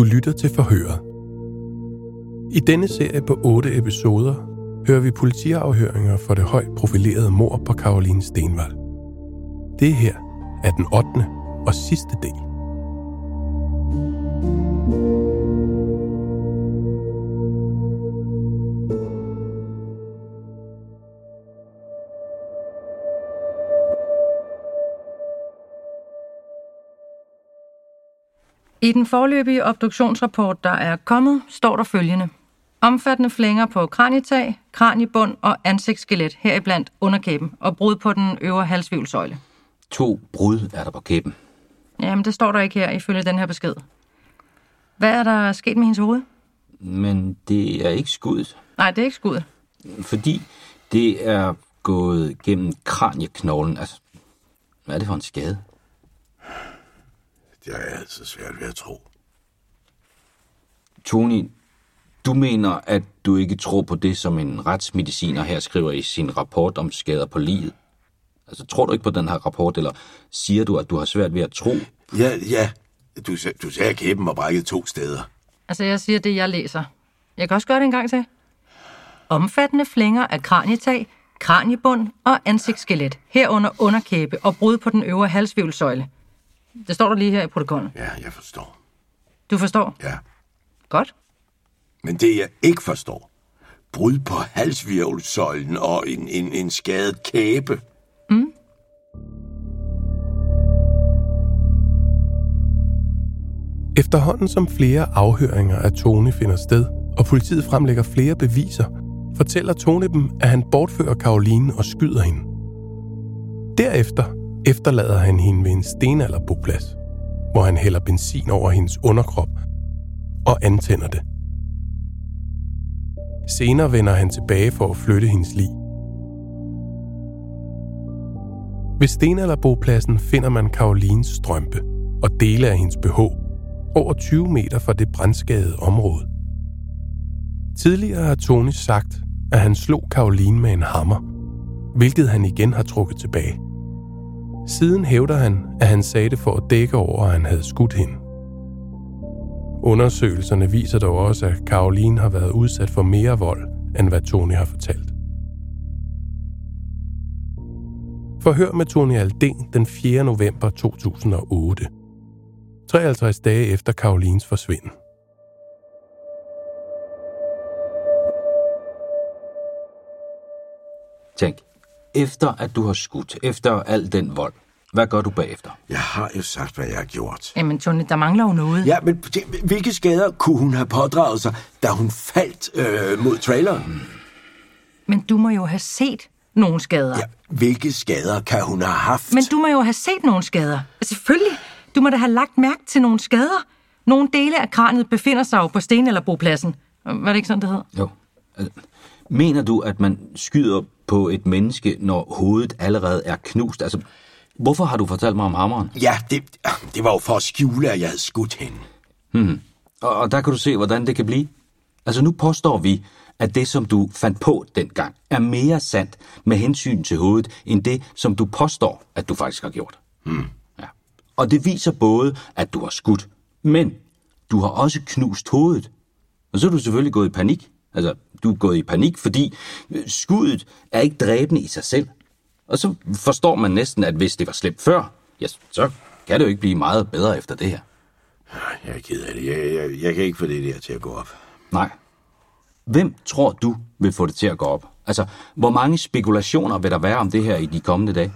Du lytter til forhøret. I denne serie på otte episoder hører vi politiafhøringer for det højt profilerede mor på Karoline Stenvald. Det her er den 8. og sidste del. I den forløbige obduktionsrapport, der er kommet, står der følgende. Omfattende flænger på kranietag, kraniebund og ansigtsskelet, heriblandt underkæben, og brud på den øvre halsvivlsøjle. To brud er der på kæben. Jamen, det står der ikke her, ifølge den her besked. Hvad er der sket med hendes hoved? Men det er ikke skuddet, Nej, det er ikke skuddet. fordi det er gået gennem kranieknoglen. Altså, hvad er det for en skade? Det har jeg altid svært ved at tro. Tony, du mener, at du ikke tror på det, som en retsmediciner her skriver i sin rapport om skader på livet. Altså, tror du ikke på den her rapport, eller siger du, at du har svært ved at tro? Ja, ja. Du, du sagde, at kæben var brækket to steder. Altså, jeg siger det, jeg læser. Jeg kan også gøre det en gang til. Omfattende flænger af kranietag, kraniebund og ansigtsskelet, herunder underkæbe og brud på den øvre halsvivlsøjle. Det står der lige her i protokollen. Ja, jeg forstår. Du forstår? Ja. Godt. Men det, jeg ikke forstår, brud på halsvirvelsøjlen og en, en, en skadet kæbe. Efterhånden som flere afhøringer af Tone finder sted, og politiet fremlægger flere beviser, fortæller Tone dem, at han bortfører Karoline og skyder hende. Derefter efterlader han hende ved en stenalderboplads, hvor han hælder benzin over hendes underkrop og antænder det. Senere vender han tilbage for at flytte hendes lig. Ved stenalderbopladsen finder man Karolines strømpe og dele af hendes BH over 20 meter fra det brandskadede område. Tidligere har Tony sagt, at han slog Karoline med en hammer, hvilket han igen har trukket tilbage. Siden hævder han, at han sagde det for at dække over, at han havde skudt hende. Undersøgelserne viser dog også, at Karoline har været udsat for mere vold, end hvad Tony har fortalt. Forhør med Tony Alden den 4. november 2008. 53 dage efter Karolines forsvinden. Tænk, efter at du har skudt, efter al den vold, hvad gør du bagefter? Jeg har jo sagt, hvad jeg har gjort. Jamen, Tony, der mangler jo noget. Ja, men det- hvilke skader kunne hun have pådraget sig, da hun faldt øh, mod traileren? Men du må jo have set nogle skader. Ja, hvilke skader kan hun have haft? Men du må jo have set nogle skader. Selvfølgelig. Du må da have lagt mærke til nogle skader. Nogle dele af kraniet befinder sig jo på sten- eller bopladsen. Var det ikke sådan, det hed? Jo. Altså, Mener du, at man skyder på et menneske, når hovedet allerede er knust? Altså, hvorfor har du fortalt mig om hammeren? Ja, det, det var jo for at skjule, at jeg havde skudt hende. Og, og der kan du se, hvordan det kan blive. Altså, nu påstår vi, at det, som du fandt på dengang, er mere sandt med hensyn til hovedet, end det, som du påstår, at du faktisk har gjort. Hmm. Ja. Og det viser både, at du har skudt, men du har også knust hovedet. Og så er du selvfølgelig gået i panik. Altså, du er gået i panik, fordi skuddet er ikke dræbende i sig selv. Og så forstår man næsten, at hvis det var slemt før, ja, så kan det jo ikke blive meget bedre efter det her. Jeg er ked af det. Jeg, jeg, jeg kan ikke få det der til at gå op. Nej. Hvem tror du vil få det til at gå op? Altså, hvor mange spekulationer vil der være om det her i de kommende dage?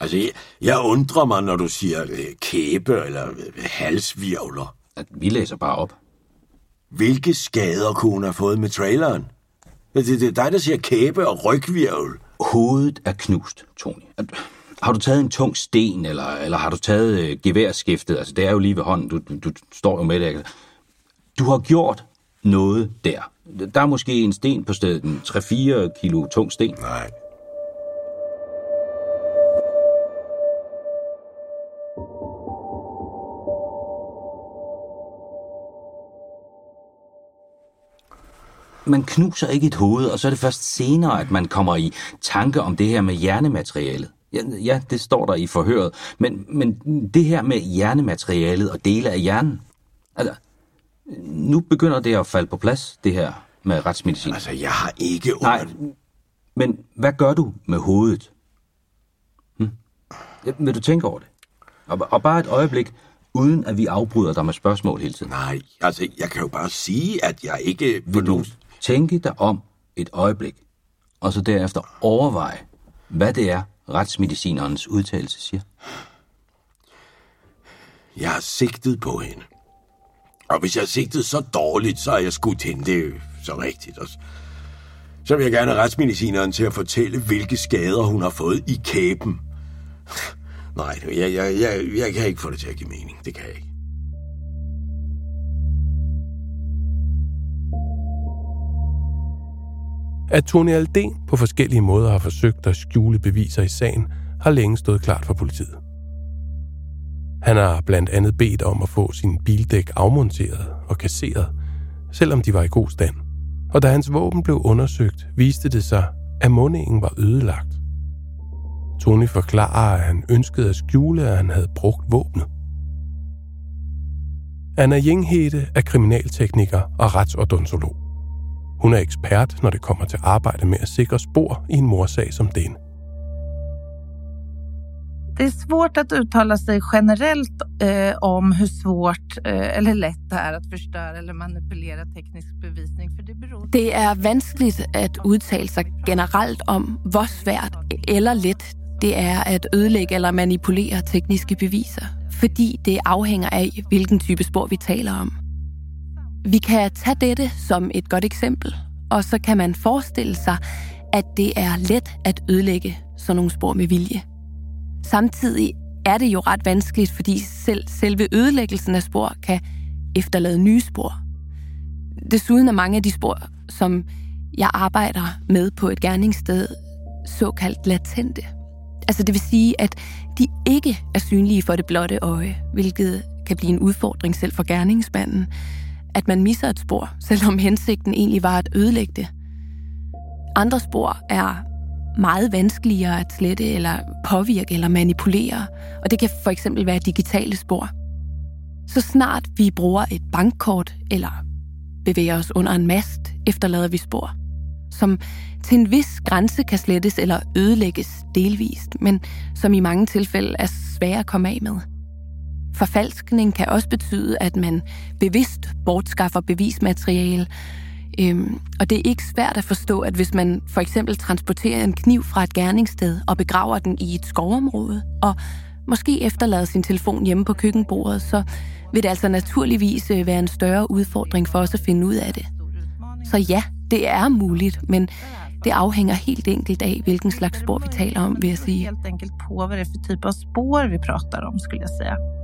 Altså, jeg, jeg undrer mig, når du siger øh, kæbe eller øh, halsvirvler. At vi læser bare op. Hvilke skader kunne hun have fået med traileren? Det, det er dig, der siger kæbe og rygvirvel. Hovedet er knust, Tony. Har du taget en tung sten, eller, eller har du taget øh, geværskiftet? Altså, det er jo lige ved hånden. Du, du, du står jo med det. Du har gjort noget der. Der er måske en sten på stedet, en 3-4 kilo tung sten. Nej. Man knuser ikke et hoved, og så er det først senere, at man kommer i tanke om det her med hjernematerialet. Ja, ja det står der i forhøret. Men, men det her med hjernematerialet og dele af hjernen, altså, nu begynder det at falde på plads, det her med retsmedicin. Altså, jeg har ikke Nej, under... men hvad gør du med hovedet? Hm? Vil du tænke over det? Og, og bare et øjeblik, uden at vi afbryder dig med spørgsmål hele tiden. Nej, altså, jeg kan jo bare sige, at jeg ikke... Vil du tænke dig om et øjeblik, og så derefter overveje, hvad det er, retsmedicinerens udtalelse siger? Jeg har sigtet på hende. Og hvis jeg har sigtet så dårligt, så har jeg skudt hende. Det er så rigtigt også. Så vil jeg gerne have retsmedicineren til at fortælle, hvilke skader hun har fået i kæben. Nej, jeg, jeg, jeg, jeg kan ikke få det til at give mening. Det kan jeg ikke. At Tony Alden på forskellige måder har forsøgt at skjule beviser i sagen, har længe stået klart for politiet. Han har blandt andet bedt om at få sin bildæk afmonteret og kasseret, selvom de var i god stand. Og da hans våben blev undersøgt, viste det sig, at mundingen var ødelagt. Tony forklarer, at han ønskede at skjule, at han havde brugt våbnet. Anna Jinghede er kriminaltekniker og retsodontolog. Hun er ekspert, når det kommer til arbejde med at sikre spor i en morsag som den. Det är svårt att uttala sig generellt eh, om hur svårt eh, eller lätt det är att förstöra eller manipulera teknisk bevisning. För det beror Det er vanskeligt at udtale sig generelt om, hvor svært eller let det er at ødelægge eller manipulere tekniske beviser, fordi det afhænger af, hvilken type spor vi taler om. Vi kan tage dette som et godt eksempel, og så kan man forestille sig, at det er let at ødelægge sådan nogle spor med vilje. Samtidig er det jo ret vanskeligt, fordi selv selve ødelæggelsen af spor kan efterlade nye spor. Desuden er mange af de spor, som jeg arbejder med på et gerningssted, såkaldt latente. Altså det vil sige, at de ikke er synlige for det blotte øje, hvilket kan blive en udfordring selv for gerningsmanden. At man misser et spor, selvom hensigten egentlig var at ødelægge det. Andre spor er meget vanskeligere at slette eller påvirke eller manipulere, og det kan for eksempel være digitale spor. Så snart vi bruger et bankkort eller bevæger os under en mast, efterlader vi spor, som til en vis grænse kan slettes eller ødelægges delvist, men som i mange tilfælde er svære at komme af med. Forfalskning kan også betyde, at man bevidst bortskaffer bevismateriale, Øhm, og det er ikke svært at forstå, at hvis man for eksempel transporterer en kniv fra et gerningssted og begraver den i et skovområde, og måske efterlader sin telefon hjemme på køkkenbordet, så vil det altså naturligvis øh, være en større udfordring for os at finde ud af det. Så ja, det er muligt, men det afhænger helt enkelt af, hvilken slags spor vi taler om, vil jeg sige. helt enkelt på hvad det er for type af spor vi prater om skulle jeg sige.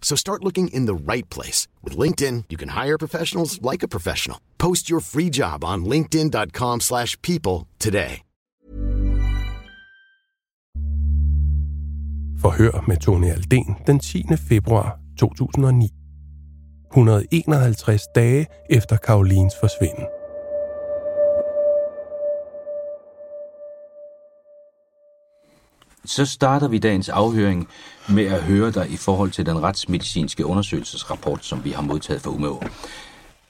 So start looking in the right place. With LinkedIn, you can hire professionals like a professional. Post your free job on linkedin.com slash people today. Forhør med Tony Alden den 10. februar 2009. 151 dage efter Karolins forsvinden. Så starter vi dagens afhøring med at høre dig i forhold til den retsmedicinske undersøgelsesrapport, som vi har modtaget fra UMO.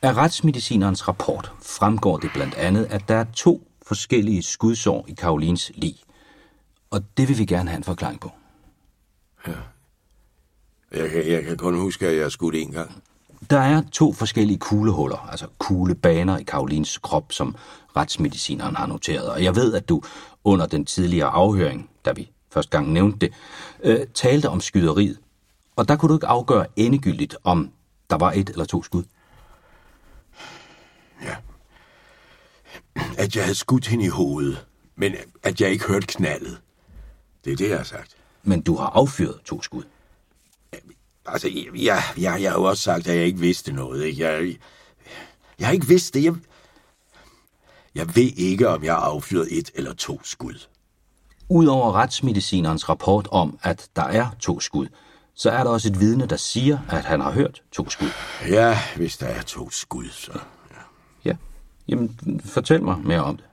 Af retsmedicinerens rapport fremgår det blandt andet, at der er to forskellige skudsår i Karolins lig. Og det vil vi gerne have en forklaring på. Ja. Jeg kan, jeg kan kun huske, at jeg har skudt en gang. Der er to forskellige kuglehuller, altså kuglebaner i Karolins krop, som retsmedicineren har noteret. Og jeg ved, at du under den tidligere afhøring, da vi første gang nævnte det, øh, talte om skyderiet. Og der kunne du ikke afgøre endegyldigt, om der var et eller to skud. Ja. At jeg havde skudt hende i hovedet, men at jeg ikke hørte knaldet. Det er det, jeg har sagt. Men du har affyret to skud. Altså, jeg, jeg, jeg har jo også sagt, at jeg ikke vidste noget. Ikke? Jeg, jeg har ikke vidst det. Jeg, jeg ved ikke, om jeg har affyret et eller to skud. Udover retsmedicinerens rapport om, at der er to skud, så er der også et vidne, der siger, at han har hørt to skud. Ja, hvis der er to skud, så... Ja, ja. jamen fortæl mig mere om det.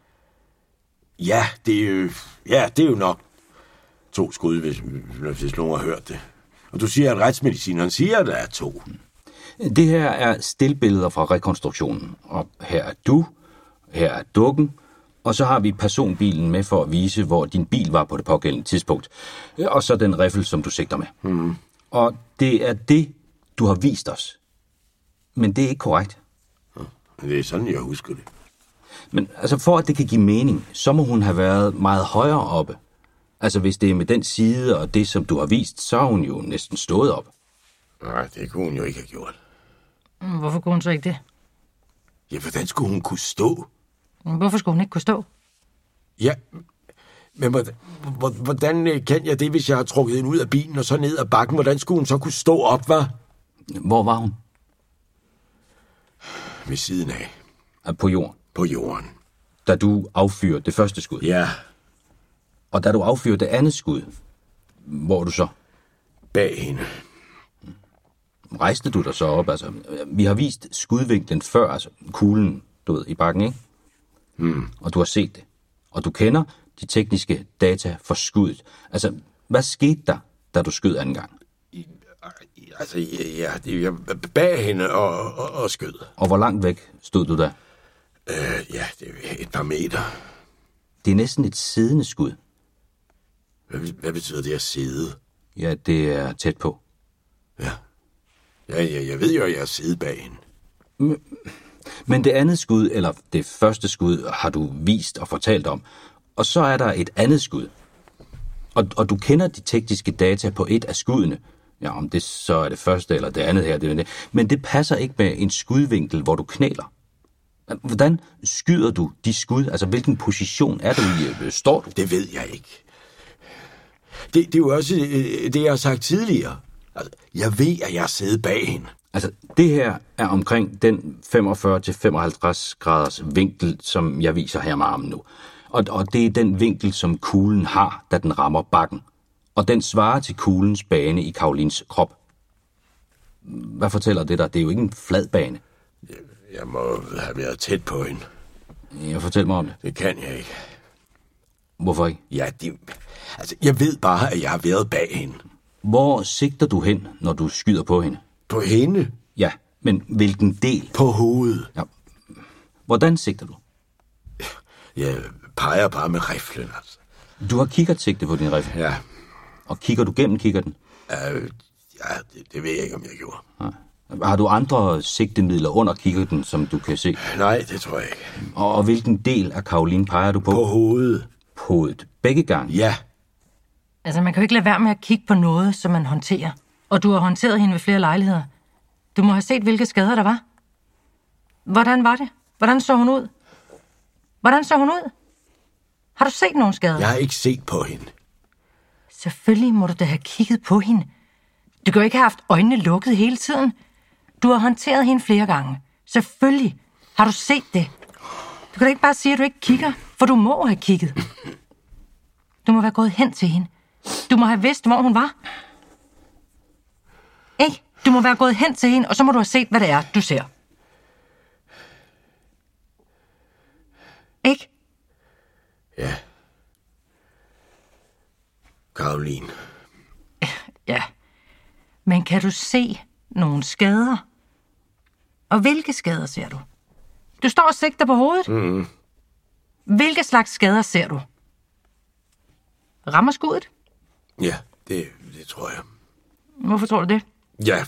Ja, det er jo, ja, det er jo nok to skud, hvis, hvis nogen har hørt det. Og du siger, at retsmedicineren siger, at der er to. Det her er stillbilleder fra rekonstruktionen. Og her er du, her er dukken, og så har vi personbilen med for at vise, hvor din bil var på det pågældende tidspunkt. Og så den riffel, som du sigter med. Mm. Og det er det, du har vist os. Men det er ikke korrekt. Det er sådan, jeg husker det. Men altså, for at det kan give mening, så må hun have været meget højere oppe. Altså, hvis det er med den side og det, som du har vist, så har hun jo næsten stået op. Nej, det kunne hun jo ikke have gjort. Hvorfor kunne hun så ikke det? Ja, hvordan skulle hun kunne stå? Hvorfor skulle hun ikke kunne stå? Ja, men hvordan, hvordan øh, kan jeg det, hvis jeg har trukket hende ud af bilen og så ned ad bakken? Hvordan skulle hun så kunne stå op, var? Hvor var hun? Ved siden af. På jorden? På jorden. Da du affyrede det første skud? Ja. Og da du affyrede det andet skud, hvor er du så? Bag hende. Rejste du dig så op? Altså, vi har vist skudvinklen før, altså kuglen, du ved, i bakken, ikke? Hmm. Og du har set det. Og du kender de tekniske data for skuddet. Altså, hvad skete der, da du skød anden gang? Altså, ja, ja jeg bag hende og, og, og skød. Og hvor langt væk stod du der? Øh, ja, det er et par meter. Det er næsten et siddende skud. Hvad, hvad betyder det at sidde? Ja, det er tæt på. Ja. Ja, ja jeg ved jo, at jeg har siddet bag hende. Men, men det andet skud, eller det første skud, har du vist og fortalt om. Og så er der et andet skud. Og, og du kender de tekniske data på et af skuddene. Ja, om det så er det første eller det andet her. Det, det. Men det passer ikke med en skudvinkel, hvor du knæler. Hvordan skyder du de skud? Altså, hvilken position er du i? Står du? Det ved jeg ikke. Det, det er jo også øh, det, jeg har sagt tidligere. Altså, jeg ved, at jeg sidder bag hende. Altså, det her er omkring den 45-55 graders vinkel, som jeg viser her med armen nu. Og, og det er den vinkel, som kuglen har, da den rammer bakken. Og den svarer til kuglens bane i Karolins krop. Hvad fortæller det dig? Det er jo ikke en flad bane. Jeg må have været tæt på hende. Jeg fortæl mig om det. Det kan jeg ikke. Hvorfor ikke? Ja, det... Altså, jeg ved bare, at jeg har været bag hende. Hvor sigter du hen, når du skyder på hende? På hende? Ja, men hvilken del? På hovedet. Ja. Hvordan sigter du? Jeg peger bare med riflen, altså. Du har kikkertsigte på din rifle? Ja. Og kigger du gennem kikkerten? Øh, ja, det, det ved jeg ikke, om jeg gjorde. Nej. Har du andre sigtemidler under kikkerten, som du kan se? Nej, det tror jeg ikke. Og, og hvilken del af Karoline peger du på? På hovedet. På hovedet. Begge gange? Ja. Altså, man kan jo ikke lade være med at kigge på noget, som man håndterer. Og du har håndteret hende ved flere lejligheder. Du må have set, hvilke skader der var. Hvordan var det? Hvordan så hun ud? Hvordan så hun ud? Har du set nogen skader? Jeg har ikke set på hende. Selvfølgelig må du da have kigget på hende. Du kan jo ikke have haft øjnene lukket hele tiden. Du har håndteret hende flere gange. Selvfølgelig har du set det. Du kan da ikke bare sige, at du ikke kigger, for du må have kigget. Du må være gået hen til hende. Du må have vidst, hvor hun var. Du må være gået hen til hende, og så må du have set, hvad det er, du ser. Ikke? Ja. Karoline. Ja. Men kan du se nogle skader? Og hvilke skader ser du? Du står og sigter på hovedet. Mm. Hvilke slags skader ser du? Rammer skuddet? Ja, det, det tror jeg. Hvorfor tror du det? Ja,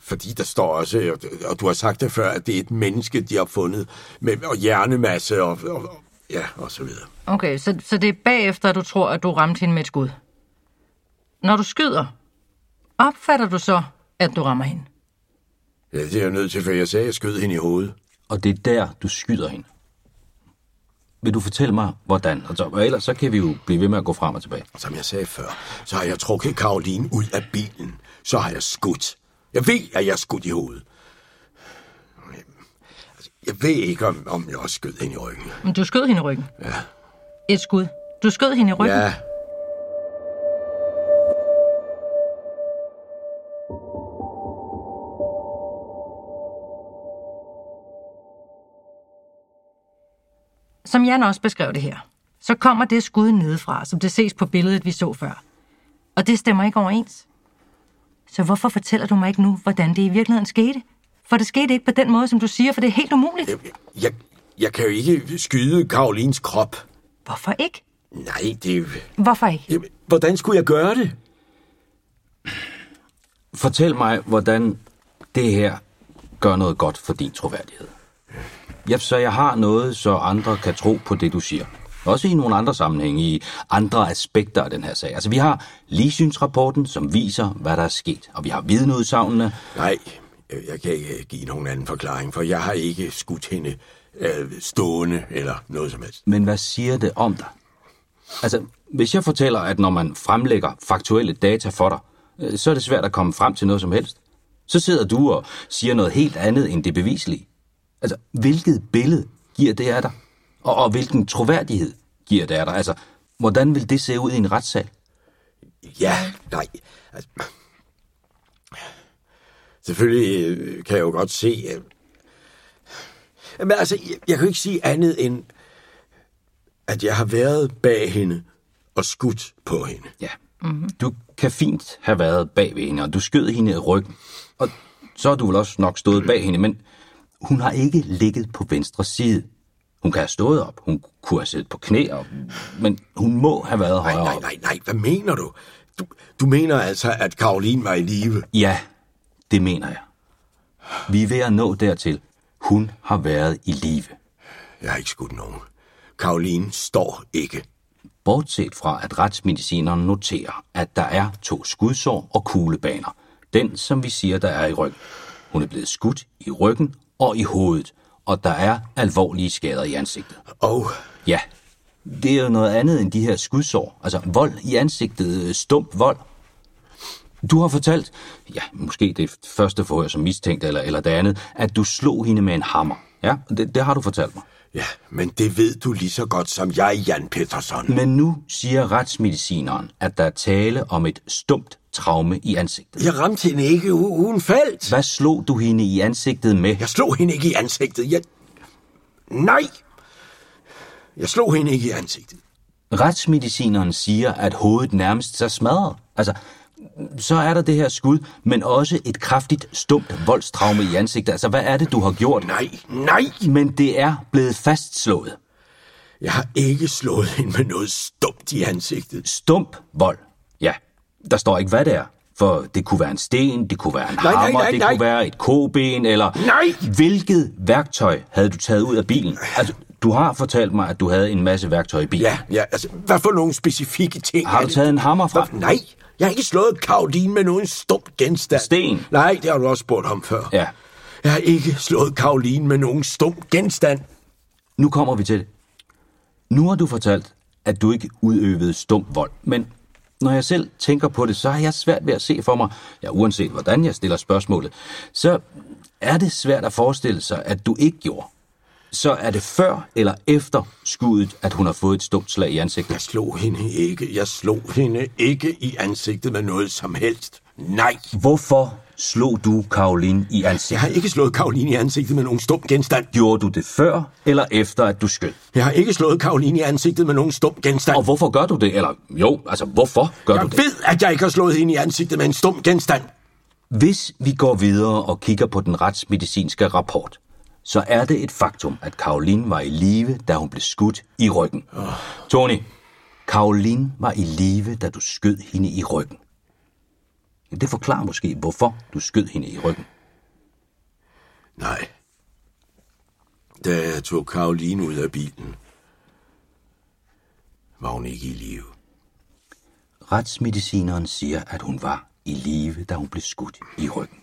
fordi der står også, og- du har sagt det før, at det er et menneske, de har fundet, med og hjernemasse og, og, og ja, og så videre. Okay, så, så det er bagefter, at du tror, at du ramte hende med et skud. Når du skyder, opfatter du så, at du rammer hende? Ja, det er jeg nødt til, for jeg sagde, at jeg skød hende i hovedet. Og det er der, du skyder hende. Vil du fortælle mig, hvordan? Altså, og ellers så kan vi jo blive ved med at gå frem og tilbage. Som jeg sagde før, så har jeg trukket Karoline ud af bilen. Så har jeg skudt. Jeg ved, at jeg er skudt i hovedet. Altså, Jeg ved ikke, om, om jeg også skød hende i ryggen. Men du skød hende i ryggen. Ja. Et skud. Du skød hende i ryggen. Ja, Som Jan også beskrev det her, så kommer det skud nedefra, som det ses på billedet, vi så før. Og det stemmer ikke overens. Så hvorfor fortæller du mig ikke nu, hvordan det i virkeligheden skete? For det skete ikke på den måde, som du siger, for det er helt umuligt. jeg, jeg kan jo ikke skyde Karolines krop. Hvorfor ikke? Nej, det. Hvorfor ikke? Jamen, Hvordan skulle jeg gøre det? Fortæl mig, hvordan det her gør noget godt for din troværdighed. Ja, så jeg har noget, så andre kan tro på det, du siger. Også i nogle andre sammenhænge, i andre aspekter af den her sag. Altså, vi har ligesynsrapporten, som viser, hvad der er sket. Og vi har vidneudsagnene. Nej, jeg jeg kan ikke give nogen anden forklaring, for jeg har ikke skudt hende øh, stående eller noget som helst. Men hvad siger det om dig? Altså, hvis jeg fortæller, at når man fremlægger faktuelle data for dig, øh, så er det svært at komme frem til noget som helst. Så sidder du og siger noget helt andet end det bevislige. Altså, hvilket billede giver det af dig? Og, og hvilken troværdighed giver det af dig? Altså, hvordan vil det se ud i en retssal? Ja, nej. Altså, selvfølgelig øh, kan jeg jo godt se... Øh, men altså, jeg, jeg kan ikke sige andet end, at jeg har været bag hende og skudt på hende. Ja. Mm-hmm. Du kan fint have været bag ved hende, og du skød hende i ryggen. Og så har du vel også nok stået bag hende, men hun har ikke ligget på venstre side. Hun kan have stået op, hun kunne have siddet på knæ, og, men hun må have været Nej, højere nej, op. nej, nej. Hvad mener du? Du, du mener altså, at Karoline var i live? Ja, det mener jeg. Vi er ved at nå dertil. Hun har været i live. Jeg har ikke skudt nogen. Karoline står ikke. Bortset fra, at retsmedicineren noterer, at der er to skudsår og kuglebaner. Den, som vi siger, der er i ryggen. Hun er blevet skudt i ryggen og i hovedet, og der er alvorlige skader i ansigtet. Og Ja, det er jo noget andet end de her skudsår. Altså vold i ansigtet, øh, stump vold. Du har fortalt, ja, måske det første forhør som mistænkt, eller, eller det andet, at du slog hende med en hammer. Ja, det, det har du fortalt mig. Ja, men det ved du lige så godt som jeg, Jan Petersen. Men nu siger retsmedicineren, at der er tale om et stumt traume i ansigtet. Jeg ramte hende ikke, hun faldt. Hvad slog du hende i ansigtet med? Jeg slog hende ikke i ansigtet. Jeg... Nej! Jeg slog hende ikke i ansigtet. Retsmedicineren siger, at hovedet nærmest er smadret. Altså, så er der det her skud, men også et kraftigt stumt voldstraume i ansigtet. Altså, hvad er det, du har gjort? Nej, nej! Men det er blevet fastslået. Jeg har ikke slået hende med noget stumt i ansigtet. Stump vold. Ja, der står ikke, hvad det er. For det kunne være en sten, det kunne være en Nej, nej, hammer, nej, det nej. kunne være et koben, eller... Nej! Hvilket værktøj havde du taget ud af bilen? Altså, du har fortalt mig, at du havde en masse værktøj i bilen. Ja, ja, altså, hvad for nogle specifikke ting Har du taget en hammer fra? Hvad- Nej, jeg har ikke slået Karoline med nogen stump genstand. Sten? Nej, det har du også spurgt om før. Ja. Jeg har ikke slået Karoline med nogen stump genstand. Nu kommer vi til det. Nu har du fortalt, at du ikke udøvede stum vold, men når jeg selv tænker på det, så har jeg svært ved at se for mig, ja, uanset hvordan jeg stiller spørgsmålet, så er det svært at forestille sig, at du ikke gjorde. Så er det før eller efter skuddet, at hun har fået et stumt slag i ansigtet. Jeg slog hende ikke. Jeg slog hende ikke i ansigtet med noget som helst. Nej. Hvorfor slog du Karoline i Jeg ansigtet? har ikke slået Karoline i ansigtet med nogen stump genstand. Gjorde du det før eller efter, at du skød? Jeg har ikke slået Karoline i ansigtet med nogen stump genstand. Og hvorfor gør du det? Eller jo, altså hvorfor gør du Jeg det? ved, at jeg ikke har slået hende i ansigtet med en stump genstand. Hvis vi går videre og kigger på den retsmedicinske rapport, så er det et faktum, at Karoline var i live, da hun blev skudt i ryggen. Tony, Karoline var i live, da du skød hende i ryggen. Det forklarer måske, hvorfor du skød hende i ryggen. Nej. Da jeg tog Karoline ud af bilen, var hun ikke i live. Retsmedicineren siger, at hun var i live, da hun blev skudt i ryggen.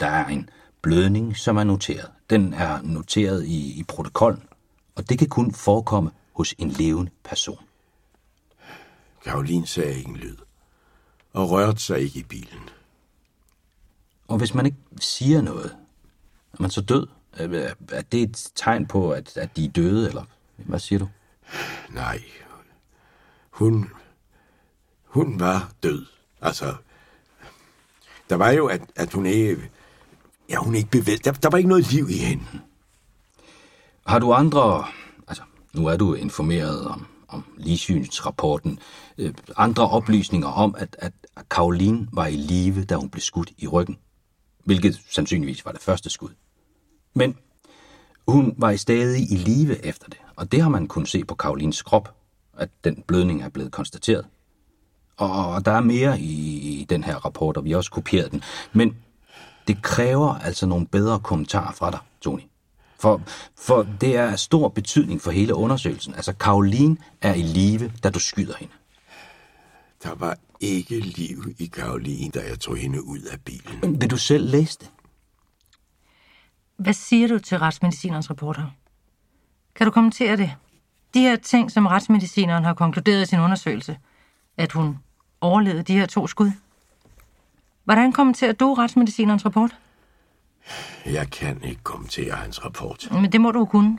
Der er en blødning, som er noteret. Den er noteret i, i protokollen, og det kan kun forekomme hos en levende person. Karoline sagde ikke en lyd, og rørte sig ikke i bilen. Og hvis man ikke siger noget, er man så død? Er er det et tegn på, at, at de er døde, eller hvad siger du? Nej. Hun... Hun var død. Altså... Der var jo, at, at hun ikke... Ja, hun ikke bevægede. Der, der var ikke noget liv i hende. Har du andre... Altså, nu er du informeret om, om ligesynsrapporten. Øh, andre oplysninger om, at, at Karoline var i live, da hun blev skudt i ryggen. Hvilket sandsynligvis var det første skud. Men hun var i stadig i live efter det, og det har man kunnet se på Karolines krop, at den blødning er blevet konstateret. Og, og der er mere i, i den her rapport, og vi har også kopieret den. Men det kræver altså nogle bedre kommentarer fra dig, Tony. For, for det er af stor betydning for hele undersøgelsen. Altså, Karoline er i live, da du skyder hende. Der var ikke liv i Karoline, da jeg tog hende ud af bilen. Vil du selv læse det? Hvad siger du til retsmedicinerens rapport her? Kan du kommentere det? De her ting, som retsmedicineren har konkluderet i sin undersøgelse, at hun overlevede de her to skud. Hvordan kommenterer du retsmedicinerens rapport? Jeg kan ikke kommentere hans rapport. Men det må du kunne.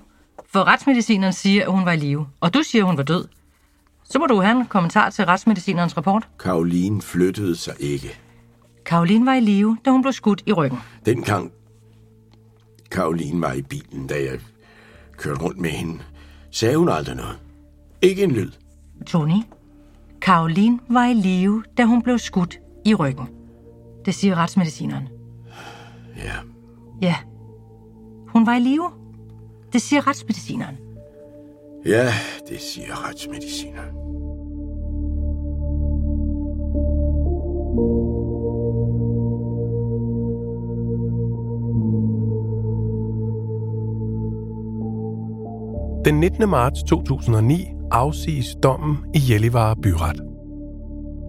For retsmedicineren siger, at hun var i live, og du siger, at hun var død. Så må du have en kommentar til retsmedicinerens rapport. Karoline flyttede sig ikke. Karoline var i live, da hun blev skudt i ryggen. Dengang Karoline var i bilen, da jeg kørte rundt med hende, sagde hun aldrig noget. Ikke en lyd. Tony, Karoline var i live, da hun blev skudt i ryggen. Det siger retsmedicineren. Ja, Ja, hun var i live. Det siger retsmedicineren. ja, det siger retsmedicineren. Den 19. marts 2009 afsiges dommen i Gällivare byret.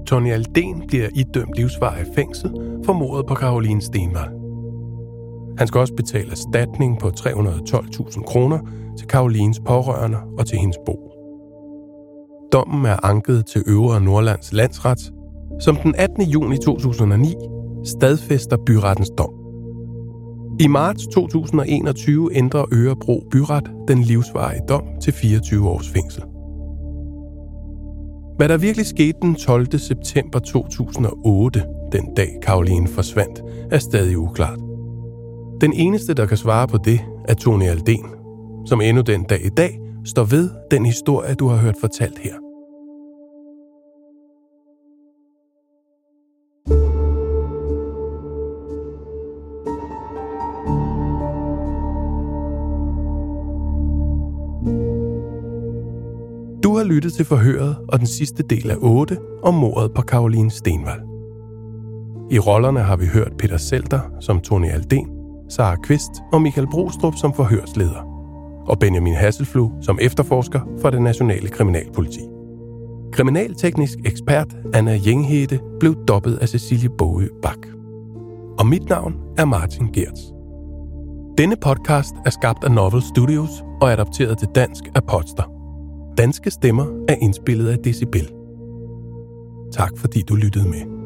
Tony Alden bliver idømt livsvarig fængsel for mordet på Karoline Stenvald. Han skal også betale erstatning på 312.000 kroner til Karolines pårørende og til hendes bo. Dommen er anket til Øvre Nordlands Landsret, som den 18. juni 2009 stadfæster byrettens dom. I marts 2021 ændrer Ørebro Byret den livsvarige dom til 24 års fængsel. Hvad der virkelig skete den 12. september 2008, den dag Karoline forsvandt, er stadig uklart. Den eneste, der kan svare på det, er Tony Alden, som endnu den dag i dag står ved den historie, du har hørt fortalt her. Du lyttet til forhøret og den sidste del af 8 om mordet på Karoline Stenvald. I rollerne har vi hørt Peter Selter som Tony Alden, Sara Kvist og Michael Brostrup som forhørsleder, og Benjamin Hasselflu som efterforsker for det nationale kriminalpoliti. Kriminalteknisk ekspert Anna Jenghede blev dobbet af Cecilie Boge Bak. Og mit navn er Martin Gertz. Denne podcast er skabt af Novel Studios og adapteret til dansk af Podster. Danske stemmer er indspillet af Decibel. Tak fordi du lyttede med.